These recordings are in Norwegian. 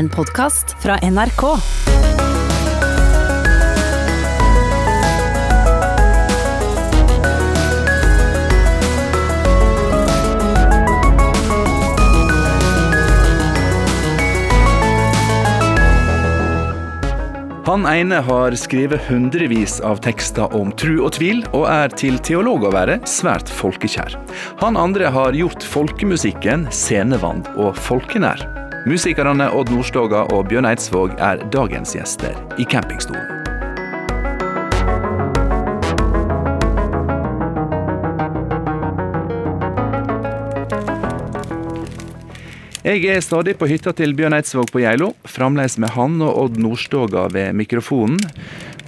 En podkast fra NRK. Han ene har skrevet hundrevis av tekster om tru og tvil, og er til teolog å være svært folkekjær. Han andre har gjort folkemusikken scenevand og folkenær. Musikerne Odd Nordstoga og Bjørn Eidsvåg er dagens gjester i campingstolen. Jeg er stadig på hytta til Bjørn Eidsvåg på Geilo, fremdeles med han og Odd Nordstoga ved mikrofonen.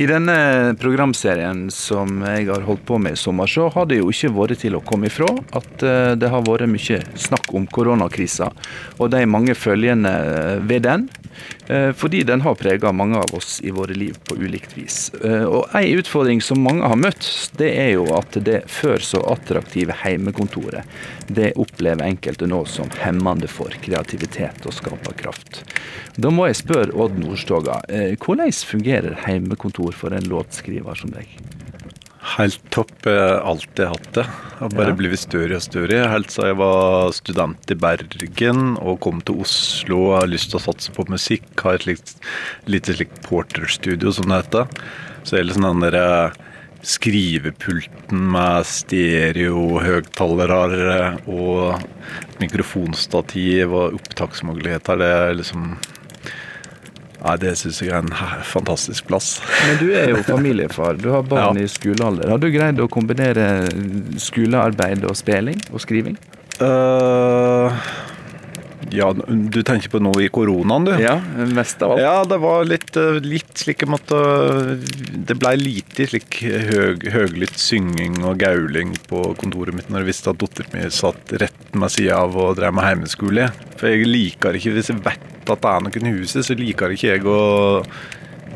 I denne programserien som jeg har holdt på med i sommer, så har det jo ikke vært til å komme ifra at eh, det har vært mye snakk om koronakrisa og de mange følgene ved den. Eh, fordi den har prega mange av oss i våre liv på ulikt vis. Eh, og ei utfordring som mange har møtt, det er jo at det før så attraktive heimekontoret, det opplever enkelte nå som hemmende for kreativitet og skaperkraft. Da må jeg spørre Odd Nordstoga, hvordan fungerer heimekontor for en låtskriver som deg? Helt topp. Jeg har alltid hatt det. Har bare Ja. blitt større og større. Helt siden jeg var student i Bergen og kom til Oslo og har lyst til å satse på musikk. Har et litt, lite slikt porterstudio, som det heter. Så er liksom den der eh, skrivepulten med stereo-høgtalere og mikrofonstativ og opptaksmuligheter, det er liksom Nei, det syns jeg er en fantastisk plass. Men du er jo familiefar, du har barn Ja. i skolealder. Har du greid å kombinere skolearbeid og spilling og skriving? Eh, ja, du tenker på noe i koronaen, du? Ja, mest av alt. Ja, det var litt, eh, litt slik jeg måtte Det blei lite slik høg, høglytt synging og gauling på kontoret mitt når jeg visste at datteren min satt rett med sida av og drev med heimeskole. For jeg liker ikke, hvis jeg vet at det er noen i huset, så liker ikke jeg å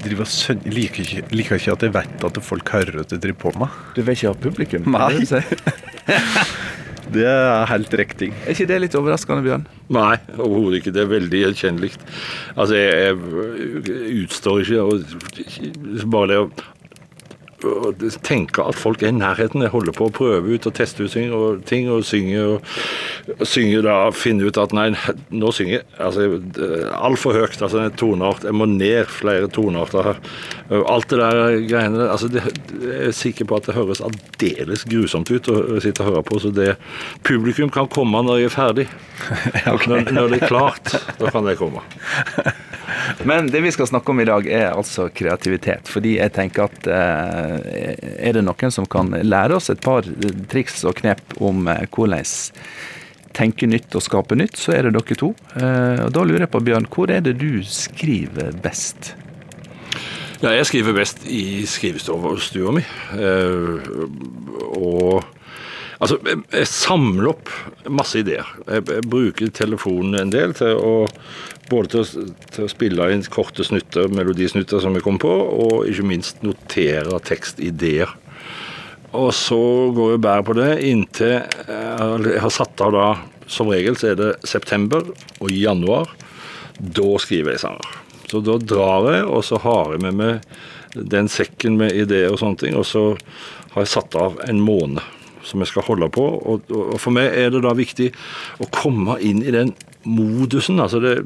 drive og søn... Liker ikke, liker ikke at jeg vet at folk hører at jeg driver på med. Du vil ikke ha publikum? Nei. det er helt riktig. Er ikke det litt overraskende, Bjørn? Nei, overhodet ikke. Det er veldig gjenkjennelig. Altså, jeg, jeg utstår ikke og bare det å tenke at folk er i nærheten. Jeg holder på å prøve ut og teste ut ting og, ting, og synge og, og synge da, finne ut at nei, nå synger jeg altså, altfor høyt. altså en toneart, Jeg må ned flere tonearter. Alt det der greiene altså det, Jeg er sikker på at det høres aldeles grusomt ut å sitte og høre på. Så det publikum kan komme når jeg er ferdig. når, når det er klart, da kan det komme. Men det vi skal snakke om i dag, er altså kreativitet. Fordi jeg tenker at eh, er det noen som kan lære oss et par triks og knep om eh, hvordan tenke nytt og skape nytt, så er det dere to. Eh, og da lurer jeg på, Bjørn, hvor er det du skriver best? Ja, jeg skriver best i skrivestua mi. Og altså, jeg, jeg samler opp masse ideer. Jeg, jeg bruker telefonen en del til å både til å, til å spille inn korte snutter, melodisnutter som jeg kommer på, og ikke minst notere tekstideer. Og så går jeg bare på det inntil eh, jeg har satt av da Som regel så er det september og januar. Da skriver jeg sanger. Så da drar jeg, og så har jeg med meg den sekken med ideer og sånne ting. Og så har jeg satt av en måned som jeg skal holde på. Og, og for meg er det da viktig å komme inn i den modusen. altså det,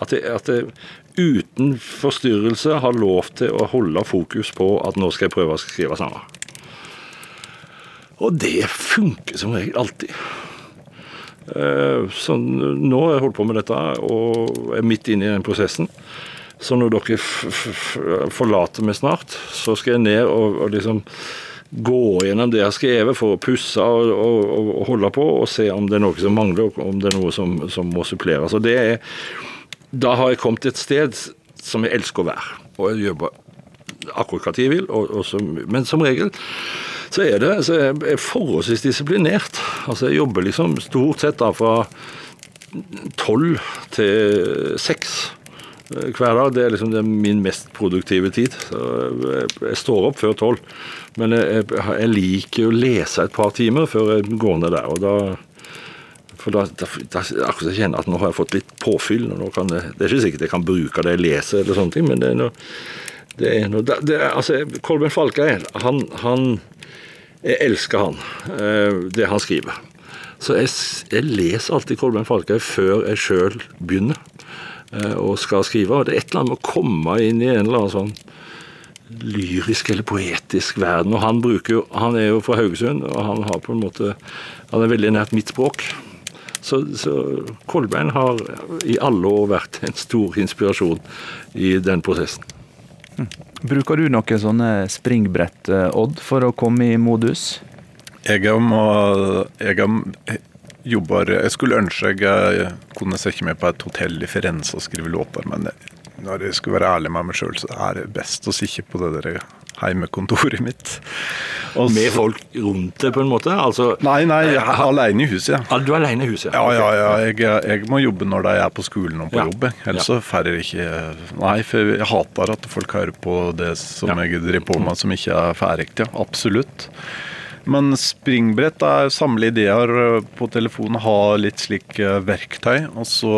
At jeg, at jeg uten forstyrrelse har lov til å holde fokus på at nå skal jeg prøve å skrive sanger. Og det funker som regel alltid. Eh, Så nå har jeg holdt på med dette og er midt inne i den prosessen. Så når dere forlater meg snart, så skal jeg ned og, og liksom gå gjennom det jeg har skrevet for å pusse og, og, og holde på og se om det er noe som mangler, og om det er noe som, som må suppleres. Og det er, da har jeg kommet til et sted som jeg elsker å være. Og jeg bare akkurat hva jeg vil, og, og som, men som regel så er det så jeg er forholdsvis disiplinert. Altså Jeg jobber liksom stort sett da fra tolv til seks eh, hver dag. Det er liksom det min mest produktive tid. Så jeg står opp før tolv, men jeg, jeg, jeg liker å lese et par timer før jeg går ned der. og da For da, da, da akkurat jeg kjenner at nå har jeg fått litt påfyll. og nå kan det, det er ikke sikkert jeg kan bruke det jeg leser, eller sånne ting, men det er noe, det er noe det, det, altså, Kolben Falkeid, han, han Jeg elsker han, eh, det han skriver. Så jeg, jeg leser alltid Kolben Falkeid før jeg sjøl begynner eh, og skal skrive. og Det er et eller annet med å komme inn i en eller annen sånn lyrisk eller poetisk verden. Og han, bruker jo, han er jo fra Haugesund, og han har på en måte han er veldig nært mitt språk. Så, så Kolbein har i alle år vært en stor inspirasjon i den prosessen. Mm. Bruker du noen sånne springbrett, eh, Odd, for å komme i modus? Jeg, må, jeg jobber Jeg skulle ønske jeg kunne sette meg på et hotell i Firenze og skrive låter, men når jeg skulle være ærlig med meg sjøl, så er det best å sitte på det der heimekontoret mitt. Og med folk rundt deg, på en måte? Altså, nei, nei, jeg er alene i huset. Ja. Du er alene i huset? Ja, ja, ja. Jeg, jeg, må jobbe når de er på skolen og på ja. jobb. Ellers så får jeg ikke Nei, for jeg hater at folk hører på det som ja. jeg driver på med som ikke er ferdig. Ja, absolutt. Men springbrett er samle ideer på telefonen, ha litt slik eh, verktøy. Og så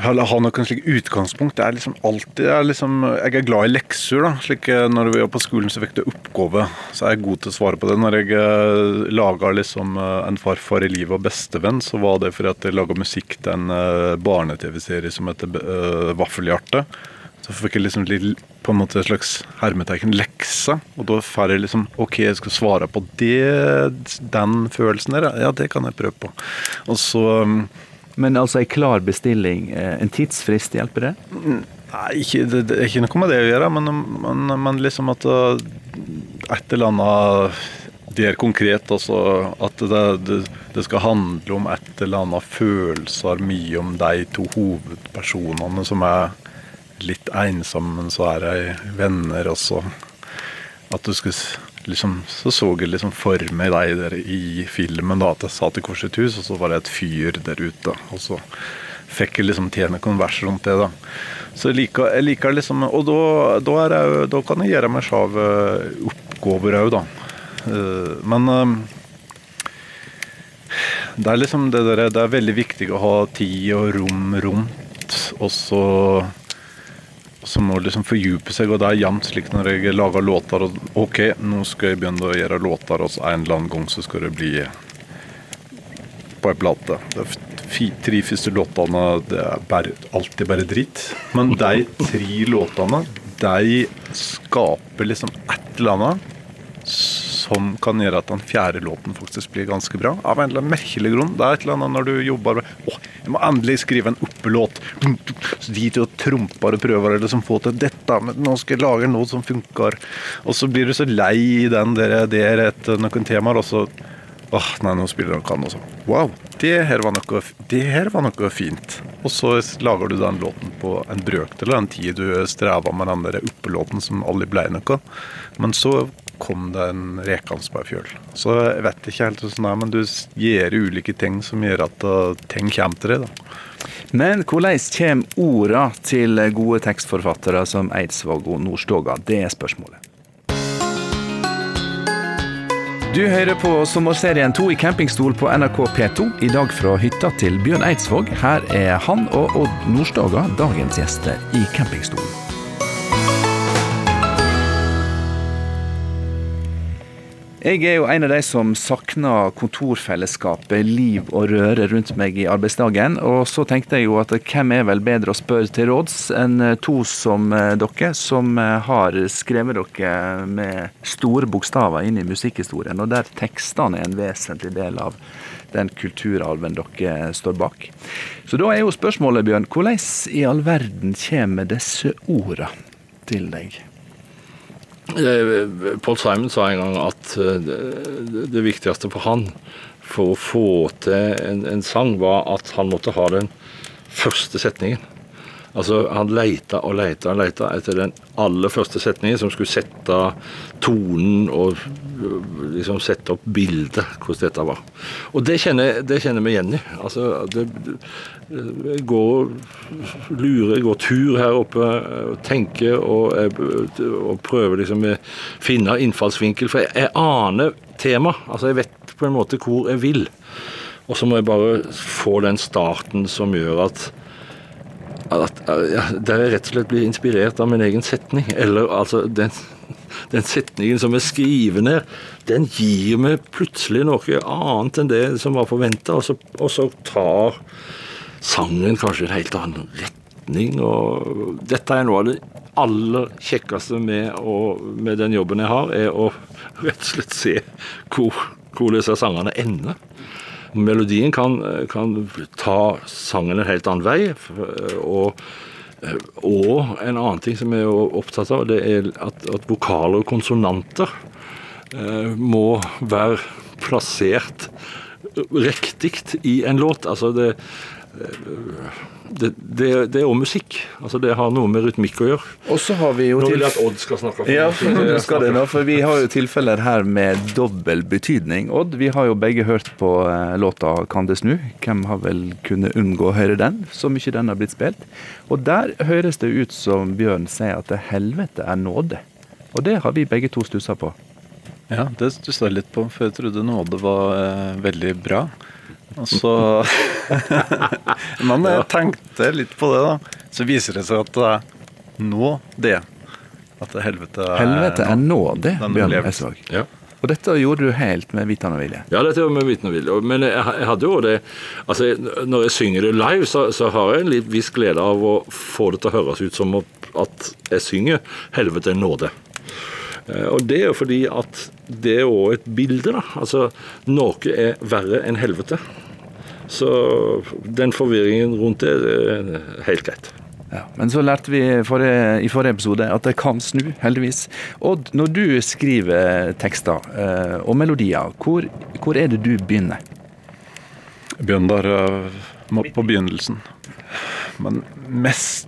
ha noen slik utgangspunkt. Det er liksom alltid Jeg er, liksom, jeg er glad i lekser. da, slik eh, Når vi var på skolen, så fikk du oppgave. Så er jeg god til å svare på det. Når jeg eh, laga liksom, En farfar i livet og bestevenn, så var det fordi at jeg laga musikk til en barne-TV-serie som heter Vaffelhjerte. Så fikk jeg liksom litt, på en måte et slags hermetegn lekse. Og da får jeg liksom OK, jeg skal svare på det, den følelsen der. Ja, det kan jeg prøve på. Og så um, men altså en klar bestilling, eh, en tidsfrist, hjelper det? Nei, ikke, det, det, er ikke noe med det å gjøre, men, men, men liksom at eh, et eller annet det er konkret. Altså at det, det, det, skal handle om et eller annet følelser mye om de to hovedpersonene som er litt ensom, men så er jeg venner også. At du skulle liksom, så så jeg liksom for meg deg der i filmen. da, At jeg satt i korset hus, og så var det et fyr der ute. Og så fikk jeg liksom tjene konvers rundt det. da. Så jeg liker, jeg liker liksom Og da, da, jeg, da, kan jeg gjøre meg sjav oppgaver òg, da. Eh, men eh, det er liksom det der, det er veldig viktig å ha tid og rom rundt. Og så som må liksom fordype seg, og det er jevnt slik når jeg lager låter. Og OK, nå skal jeg begynne å gjøre låter, og en eller annen gang så skal det bli på ei plate. De tre første låtene det er bare, alltid bare dritt. Men de tre låtene, de skaper liksom et eller annet som kan gjøre at den fjerde låten faktisk blir ganske bra. Av en eller annen merkelig grunn. Det er et eller annet når du jobber med Å, jeg må endelig skrive en oppelåt. Så de til å trumper og prøver å liksom få til dette, men nå skal jeg lage noe som funker. Og så blir du så lei i den der, der etter noen temaer, og så Åh, nei, nå spiller han kan også. Wow, det her, var noe, det her var noe fint. Og så lager du den låten på en brøkdel av den tid du streva med den der oppelåten som aldri ble noe. Men så kom det en rekende på ei fjøl. Så jeg vet ikke helt hvordan det er, men du gjør ulike ting som gjør at uh, ting kommer til deg. da. Men hvordan kommer orda til gode tekstforfattere som Eidsvåg og Nordstoga? Det er spørsmålet. Du hører på sommerserien 'To i campingstol' på NRK P2. I dag fra hytta til Bjørn Eidsvåg. Her er han og Odd Nordstoga dagens gjester i campingstolen. Jeg er jo en av de som savner kontorfellesskapet, liv og røre rundt meg i arbeidsdagen. Og så tenkte jeg jo at hvem er vel bedre å spørre til råds enn to som eh, dere, som eh, har skrevet dere med store bokstaver inn i musikkhistorien, og der tekstene er en vesentlig del av den kulturarven dere står bak. Så da er jo spørsmålet, Bjørn, hvordan i all verden kommer disse orda til deg? Eh, Paul Simon sa en gang at eh, det, viktigste for han for å få til en, en, sang, var at han måtte ha den første setningen. Altså, Han leita og leita og leita etter den aller første setningen som skulle sette tonen og liksom sette opp bildet hvordan dette var. Og det kjenner, det kjenner vi igjen i. Altså, det, jeg går lurer, går tur her oppe og tenker og, og prøver liksom å finne innfallsvinkel. For jeg, jeg aner tema. Altså, jeg vet på en måte hvor jeg vil. Og så må jeg bare få den starten som gjør at at, ja, Der jeg rett og slett blir inspirert av min egen setning. Eller altså den, den setningen som jeg skriver ned, den gir meg plutselig noe annet enn det som var forventa, og, og, så tar sangen kanskje en helt annen retning. og Dette er noe av det aller kjekkeste med, å, med den jobben jeg har, er å rett og slett se hvor, hvor disse sangene ender. Melodien kan, kan, ta sangen en helt annen vei. Og, og, en annen ting som jeg er opptatt av, det er at, at vokaler og konsonanter eh, må være plassert riktig i en låt. Altså det det, det, det, er jo musikk. Altså Det har noe med rytmikk å gjøre. Og så har vi jo Nå vil jeg at Odd skal snakke. For ja, for, skal det nå, for vi har jo tilfeller her med dobbel betydning. Odd, vi har jo begge hørt på eh, låta 'Kan det snu'. Hvem har vel kunnet unngå å høre den, så mye den har blitt spilt? Og der høres det ut som Bjørn sier at det helvete er nåde. Og det har vi begge to stussa på. Ja, det stussa jeg litt på, for jeg trodde nåde var eh, veldig bra. Og så Men jeg tenkte litt på det, da. Så viser det seg at nå det. At det helvete er Helvete er nå det, Bjørn Eidsvåg. Ja. Og dette gjorde du helt med vitende og vilje? Ja, dette var med vitende og vilje. Men jeg, jeg, hadde jo det altså Når jeg synger det live, så, så, har jeg en litt viss glede av å få det til å høres ut som at jeg synger 'Helvete er nåde'. Eh, og det er jo fordi at det er òg et bilde, da. Altså, noe er verre enn helvete. Så den forvirringen rundt det, det er helt greit. Ja, men så lærte vi forrige, i forrige episode at det kan snu, heldigvis. Odd, når du skriver tekster eh, og melodier, hvor, hvor, er det du begynner? Jeg begynner uh, på begynnelsen. Men mest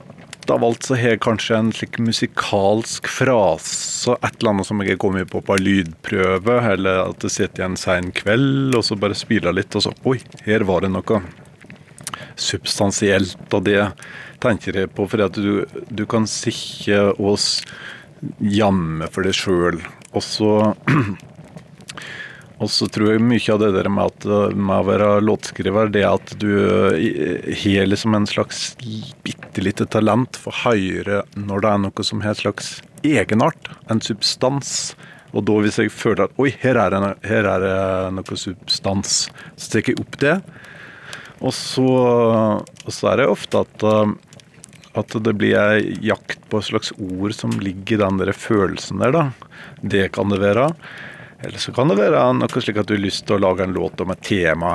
av alt så har jeg kanskje en slik musikalsk frase, et eller annet som jeg har kommet på på en lydprøve, eller at jeg sitter i en sein kveld og så bare spiller litt, og så Oi, her var det noe substansielt, og det tenker jeg på for at du, du kan sitte og jamme for deg sjøl, og så Og så tror jeg mye av det der med, at, med å være låtskriver, det er at du eh, har liksom en slags bitte lite talent for å høre når det er noe som har en slags egenart, en substans. Og da hvis jeg føler at oi, her er det, her er det noe substans, så tar jeg opp det. Og så, og så er det ofte at, at det blir ei jakt på et slags ord som ligger i den der følelsen der, da. Det kan det være. Eller så kan det være noe slik at du har lyst til å lage en låt om et tema.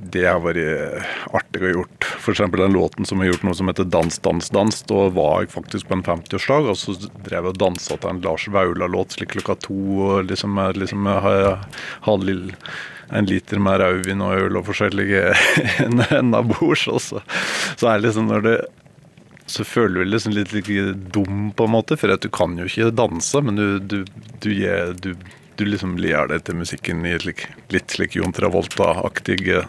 Det har vært artig å gjort. F.eks. den låten som har gjort noe som heter Dans, dans, dans. Da var jeg faktisk på en 50-årsdag, og så drev jeg og dansa til en Lars Vaular-låt slik klokka to. og liksom, liksom hadde en liter med rødvin og øl og forskjellige endabords. Så, så er det liksom når det så føler du deg liksom litt, litt dum, på en måte. For at du kan jo ikke danse, men du, du, du, du du liksom lier deg til musikken i slik, litt slik Jon Travolta-aktig eh,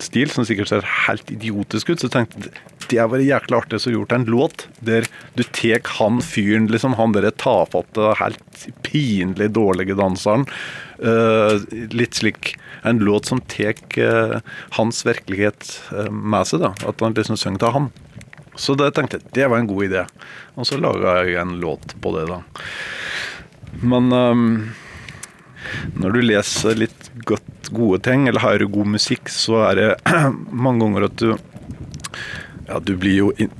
stil, som sikkert ser helt idiotisk ut, så tenkte jeg det hadde vært jækla artig å gjort en låt der du tar han fyren, liksom han derre tafatte, helt pinlig dårlige danseren, uh, litt slik en låt som tar uh, hans virkelighet uh, med seg, da. At han liksom synger til han. Så det tenkte jeg det var en god idé. Og så laga jeg en låt på det, da. Men um, når du leser litt godt gode ting, eller hører god musikk, så er det mange ganger at du Ja, du blir jo in,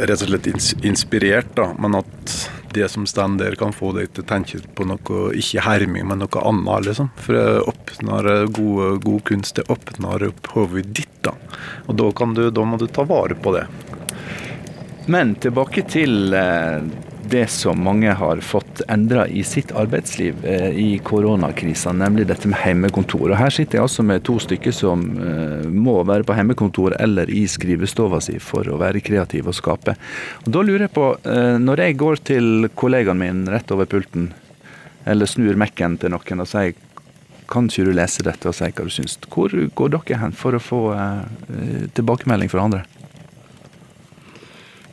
rett og slett inspirert, da, men at det som står der, kan få deg til å tenke på noe ikke herming, men noe annet, liksom. For det åpner gode, god kunst, det åpner opp hodet ditt, da. Og da, du, da må du ta vare på det. Men tilbake til eh, det som mange har fått endra i sitt arbeidsliv eh, i koronakrisa, nemlig dette med hjemmekontor. Og Her sitter jeg altså med to stykker som eh, må være på hjemmekontor eller i skrivestova si for å være kreativ og skape. Og Da lurer jeg på, eh, når jeg går til kollegaen min rett over pulten, eller snur Mac-en til noen og sier kan ikke du lese dette og si hva du syns? Hvor går dere hen for å få tilbakemelding fra andre?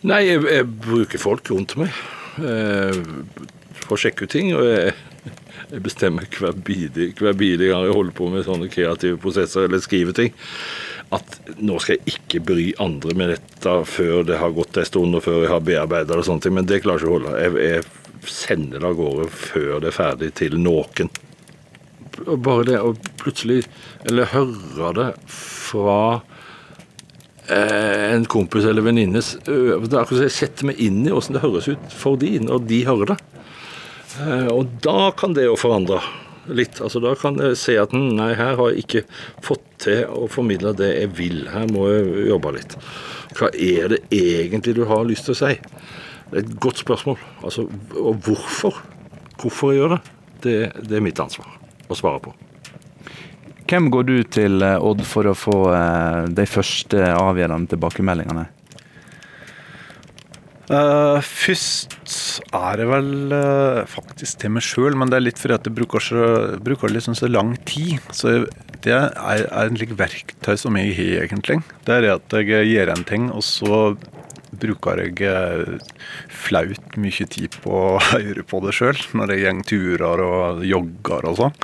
Nei, jeg, jeg bruker folk rundt meg. Eh, for å sjekke ut ting. Og jeg, Jeg bestemmer hver bidige, hver bidige gang jeg holder på med sånne kreative prosesser eller skriver ting, at nå skal jeg ikke bry andre med dette før det har gått en stund og før jeg har bearbeidet det og sånne ting. Men det klarer jeg ikke å holde. Jeg, jeg sender det av gårde før det er ferdig til noen. Bare det å plutselig Eller høre det fra en kompis eller er akkurat som jeg setter meg inn i åssen det høres ut for de når de hører det. Eh, Og da kan det jo forandre litt. Altså Da kan jeg se at hm, nei, her har jeg ikke fått til å formidle det jeg vil. Her må jeg jobbe litt. Hva er det egentlig du har lyst til å si? Det er et godt spørsmål. Altså, Og hvorfor? Hvorfor jeg gjør det? Det, det er mitt ansvar å svare på. Hvem går du til, eh, Odd, for å få eh, de første avgjørende tilbakemeldingene? Uh, først er det vel uh, faktisk til meg sjøl, men det er litt fordi at jeg bruker, så, bruker liksom så lang tid. Så det er, er en slik verktøy som jeg har, egentlig. Det er at jeg gjør en ting, og så bruker jeg flaut mye tid på å høre på det sjøl, når jeg går turer og jogger og sånn.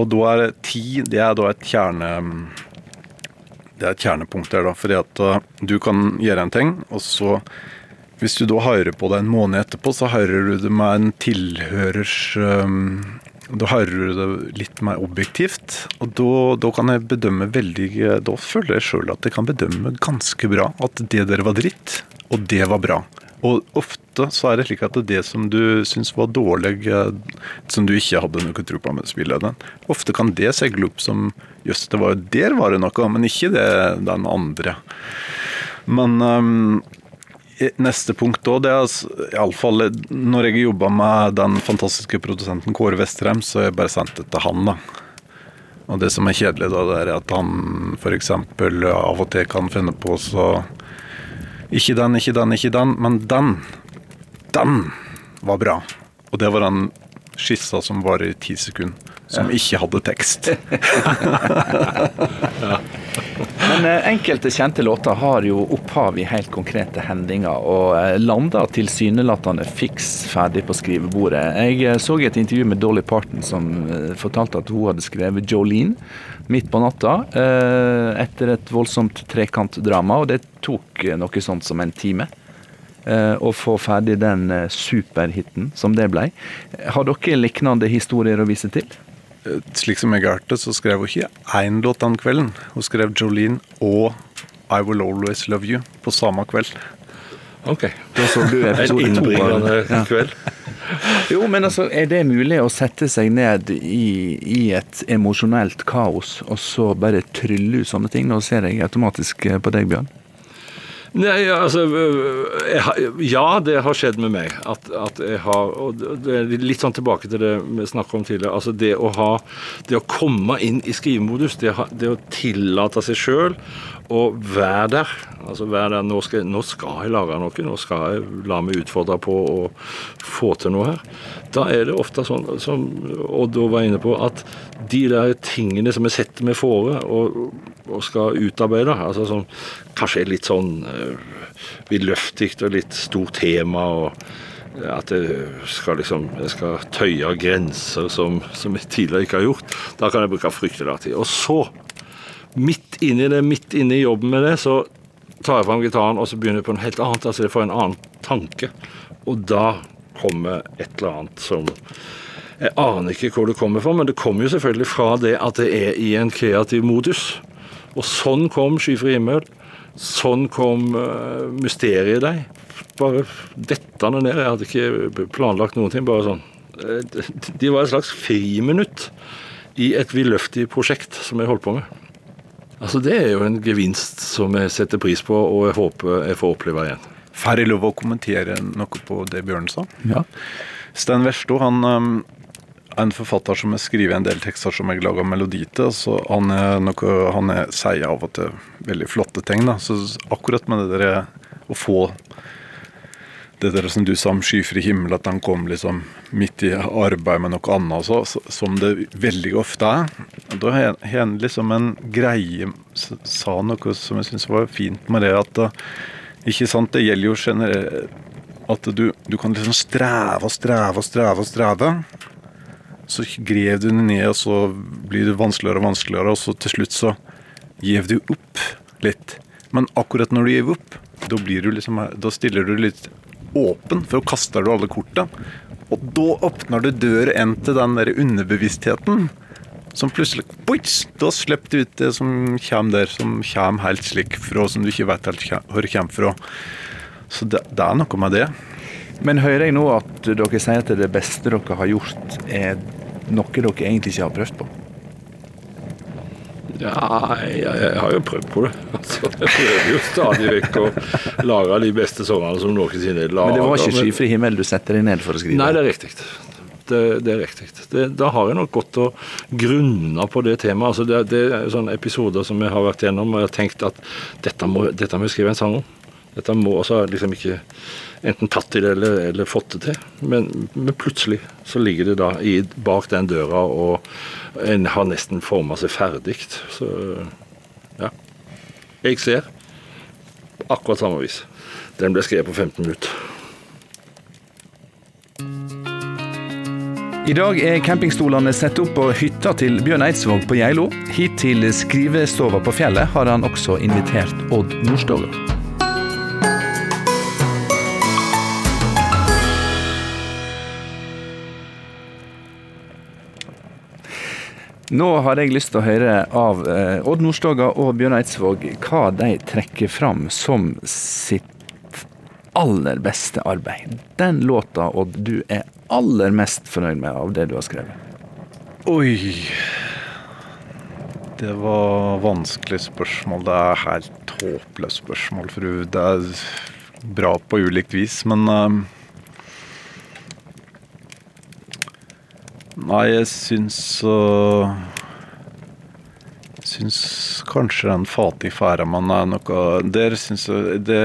Og da er det Det er da et kjerne det er et kjernepunkt der, da. Fordi at uh, du kan gjøre en ting, og så Hvis du da hører på det en måned etterpå, så hører du det med en tilhørers um, Da hører du det litt mer objektivt. Og da, kan jeg bedømme veldig Da føler jeg sjøl at jeg kan bedømme ganske bra at det der var dritt, og det var bra. Og ofte så er det slik at det som du syns var dårlig, eh, som du ikke hadde noe tro på med spillet, ofte kan det seile opp som Jøss, det var, jo der var det noe, men ikke det, den andre. Men um, neste punkt da, det er altså, iallfall når jeg jobba med den fantastiske produsenten Kåre Vestrem, så har jeg bare sendt det til han, da. Og det som er kjedelig, da, det er at han f.eks. av og til kan finne på så Ikke den, ikke den, ikke den, men den. Den var bra. Og det var den skissa som var i ti sekunder, som ikke hadde tekst. Men eh, enkelte kjente låter har jo opphav i helt konkrete hendinger, og eh, lander tilsynelatende fiks ferdig på skrivebordet. Jeg eh, så et intervju med Dolly Parton som eh, fortalte at hun hadde skrevet Jolene midt på natta eh, etter et voldsomt trekantdrama, og det tok eh, noe sånt som en time. eh, Å få ferdig den superhiten som det ble. Har dere lignende historier å vise til? Slik som jeg hørte, så skrev hun ikke én låt den kvelden. Hun skrev Jolene og I Will Always Love You på samme kveld. Ok. Da så du episoden to ganger i Ja. kveld. Jo, men altså, er det mulig å sette seg ned i, i et emosjonelt kaos, og så bare trylle ut sånne ting? Nå ser jeg automatisk eh, på deg, Bjørn. Nei, altså øh, jeg, Ja, det har skjedd med meg. At, at jeg har og det er Litt sånn tilbake til det vi snakket om tidligere. altså Det å ha Det å komme inn i skrivemodus, det, det å tillate seg sjøl å være der. Altså være der nå skal, nå skal jeg lage noe, nå skal jeg la meg utfordre på å få til noe her. Da er det ofte sånn, som Odd var inne på, at de der tingene som jeg setter meg fore og, og skal utarbeide, altså som kanskje er litt sånn uh, vidløftig og litt stort tema, og at jeg skal liksom jeg skal tøye grenser som, som jeg tidligere ikke har gjort, da kan jeg bruke fryktelig lang tid. Og så, midt inni det, midt inni jobben med det, så tar jeg fram gitaren og så begynner jeg på noe helt annet. altså Jeg får en annen tanke. Og da kommer et eller annet som Jeg aner ikke hvor det kommer fra, men det kommer jo selvfølgelig fra det at det er i en kreativ modus. Og sånn kom 'Skyfri himmel'. Sånn kom uh, mysteriet deg. Bare dettende ned. Jeg hadde ikke planlagt noen ting. Bare sånn. Eh, De var et slags friminutt i et vidløftig prosjekt som jeg holdt på med. Altså Det er jo en gevinst som jeg setter pris på, og jeg håper jeg får oppleve igjen. Får jeg lov å kommentere noe på det Bjørn sa? Ja. Stein Versto han um, er en forfatter som har skrevet en del tekster som jeg lager melodi til. så Han, er noe, han er, sier av og til veldig flotte ting. da, så Akkurat med det der å få det der som du sa om skyfri himmel, at han kom liksom midt i arbeid med noe annet, så, så, som det veldig ofte er. Da har han liksom en greie Sa noe som jeg syns var fint med det, at uh, ikke sant, det gjelder jo generelt at du, du kan liksom streve og streve og streve og streve. Så grev du den ned, og så blir det vanskeligere og vanskeligere, og så til slutt så gjev du opp litt. Men akkurat når du gir opp, da, blir du liksom, da stiller du litt åpen, for da kaster du alle korta. Og da åpner du døra inn til den der underbevisstheten. Som plutselig boits, Da slipper du ut det som kommer der, som kommer helt slik fra, som du ikke vet helt hvor kommer fra. Så det, det er noe med det. Men hører jeg nå at dere sier at det beste dere har gjort, er noe dere egentlig ikke har prøvd på? Ja, jeg, jeg har jo prøvd på det. Altså, jeg prøver jo stadig vekk å lage de beste sangene som noensinne er laga. Men det var ikke skyfri himmel du setter deg ned for å skrive? Nei, det er riktig. Det, det, er riktig. Det, da har jeg nok gått og grunna på det temaet. Altså det, det, er sånne episoder som jeg har vært gjennom og jeg har tenkt at dette må, dette må jeg skrive en sang om. Dette må også liksom ikke enten tatt det eller, eller fått det til. Men, men, plutselig så ligger det da i, bak den døra, og en har nesten forma seg ferdig. Så ja. Jeg ser akkurat samme vis. Den ble skrevet på 15 minutter. I dag er campingstolene satt opp på hytta til Bjørn Eidsvåg på Geilo. Hit til skrivestova på fjellet har han også invitert Odd Nordstoga. Nå har jeg lyst til å høre av eh, Odd Nordstoga og Bjørn Eidsvåg hva de trekker fram som sitt aller beste arbeid. Den låta, Odd, du er aller mest fornøyd med av det du har skrevet? Oi Det var vanskelig spørsmål. Det er helt håpløst spørsmål, fru. Det er bra på ulikt vis, men uh, Nei, jeg syns uh, syns kanskje den Fatih Færamann er noe Der syns jeg det,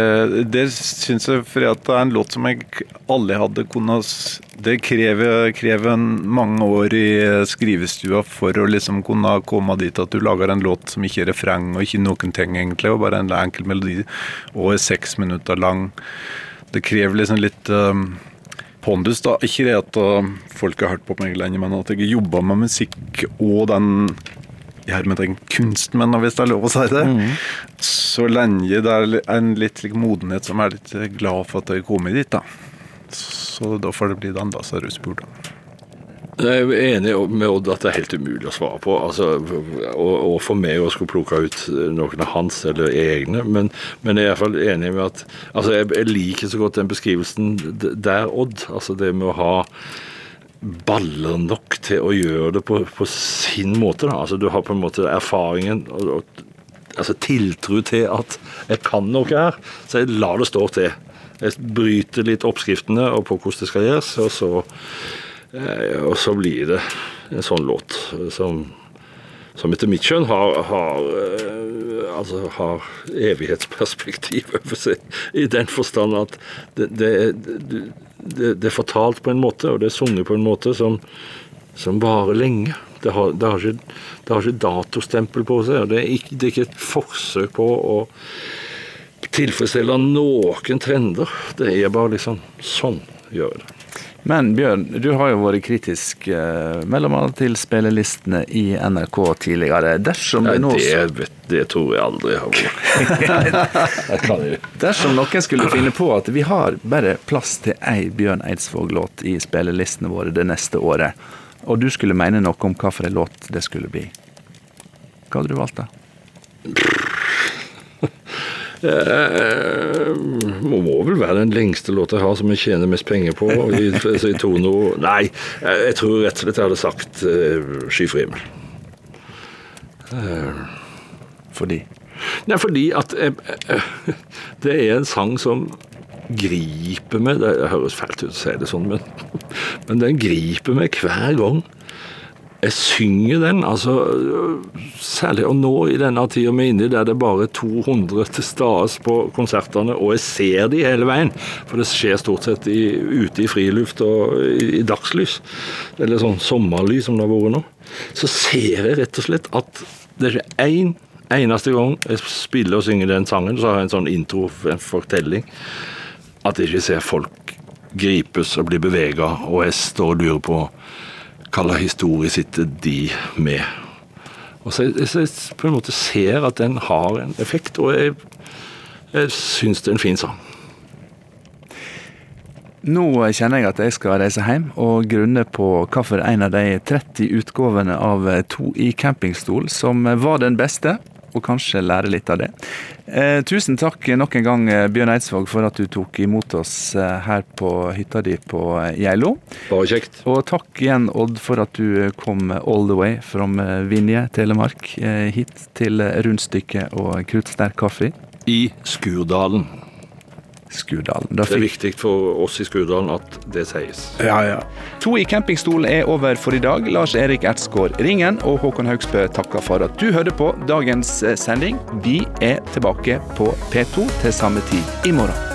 Der syns jeg fordi at det er en låt som jeg aldri hadde kunnet Det krever, krever mange år i skrivestua for å liksom kunne komme dit at du lager en låt som ikke er refreng og ikke noen ting, egentlig, og bare en enkel melodi, og er seks minutter lang. Det krever liksom litt um, pondus. da, Ikke det at uh, folk har hørt på meg lenge, men at jeg jobba med musikk og den i hermetegn kunstmenn, hvis det er lov å si det. Mm. Så lenge det er en litt like, modenhet som er litt glad for at jeg har kommet dit. da. Så da får det bli den da, så er du spurt. Jeg er enig med Odd at det er helt umulig å svare på. Altså, og, og, for meg å skulle plukke ut noen av hans eller egne. Men, men jeg er iallfall enig med at altså, jeg, jeg, liker så godt den beskrivelsen der, Odd. Altså det med å ha baller nok til å gjøre det på, på sin måte. Da. Altså, du har på en måte erfaringen og, og altså, tiltro til at jeg kan noe her, så jeg lar det stå til. Jeg bryter litt oppskriftene og på hvordan det skal gjøres, og så, og så blir det en sånn låt som, som etter mitt skjønn har, har, eh, altså har evighetsperspektiv over seg, i den forstand at det, det det, det, er fortalt på en måte, og det er sunget på en måte som, som varer lenge. Det har, det, har ikke, det har, ikke, datostempel på seg. og det er, ikke, det er ikke et forsøk på å tilfredsstille noen trender. Det er bare liksom sånn gjør det. Men Bjørn, du har jo vært kritisk eh, mellom annet til spillelistene i NRK tidligere. Dersom det, nå det, det tror jeg aldri har vært. Dersom noen skulle finne på at vi har bare plass til ei Bjørn Eidsvåg-låt i spillelistene våre det neste året, og du skulle mene noe om hvilken låt det skulle bli, hva hadde du valgt da? Eh, må vel være den lengste låta jeg har som jeg tjener mest penger på. I, i tono Nei, jeg tror rett og slett jeg hadde sagt uh, 'Skyfri himmel'. Uh, fordi? Nei, fordi at uh, det er en sang som griper meg Det høres fælt ut å si det sånn, men, men den griper meg hver gang jeg synger den. altså Særlig og nå i denne tida vi er inne i, der det bare er 200 til stede på konsertene, og jeg ser de hele veien. For det skjer stort sett i, ute i friluft og i, i dagslys. Eller sånn sommerlys som det har vært nå. Så ser jeg rett og slett at det er ikke én eneste gang jeg spiller og synger den sangen, så har jeg en sånn intro, en fortelling, at jeg ikke ser folk gripes og bli bevega, og jeg står og lurer på hva historie sitt de med? Og så jeg, jeg på en måte ser at den har en effekt, og jeg, jeg syns det er en fin sang. Nå kjenner jeg at jeg skal reise hjem og grunne på hvorfor en av de 30 utgavene av To i campingstol som var den beste, og kanskje lære litt av det. Eh, tusen takk nok en gang, Bjørn Eidsvåg, for at du tok imot oss eh, her på hytta di på Geilo. Bare kjekt. Og takk igjen, Odd, for at du kom all the way from Vinje, Telemark, eh, hit til rundstykke og kruttsterk kaffe. I Skurdalen. Skurdalen. Det er viktig for oss i Skudalen at det sies. Ja, ja. To i campingstolen er over for i dag. Lars Erik Ertsgaard Ringen og Håkon Haugsbø takker for at du hørte på dagens sending. Vi er tilbake på P2 til samme tid i morgen.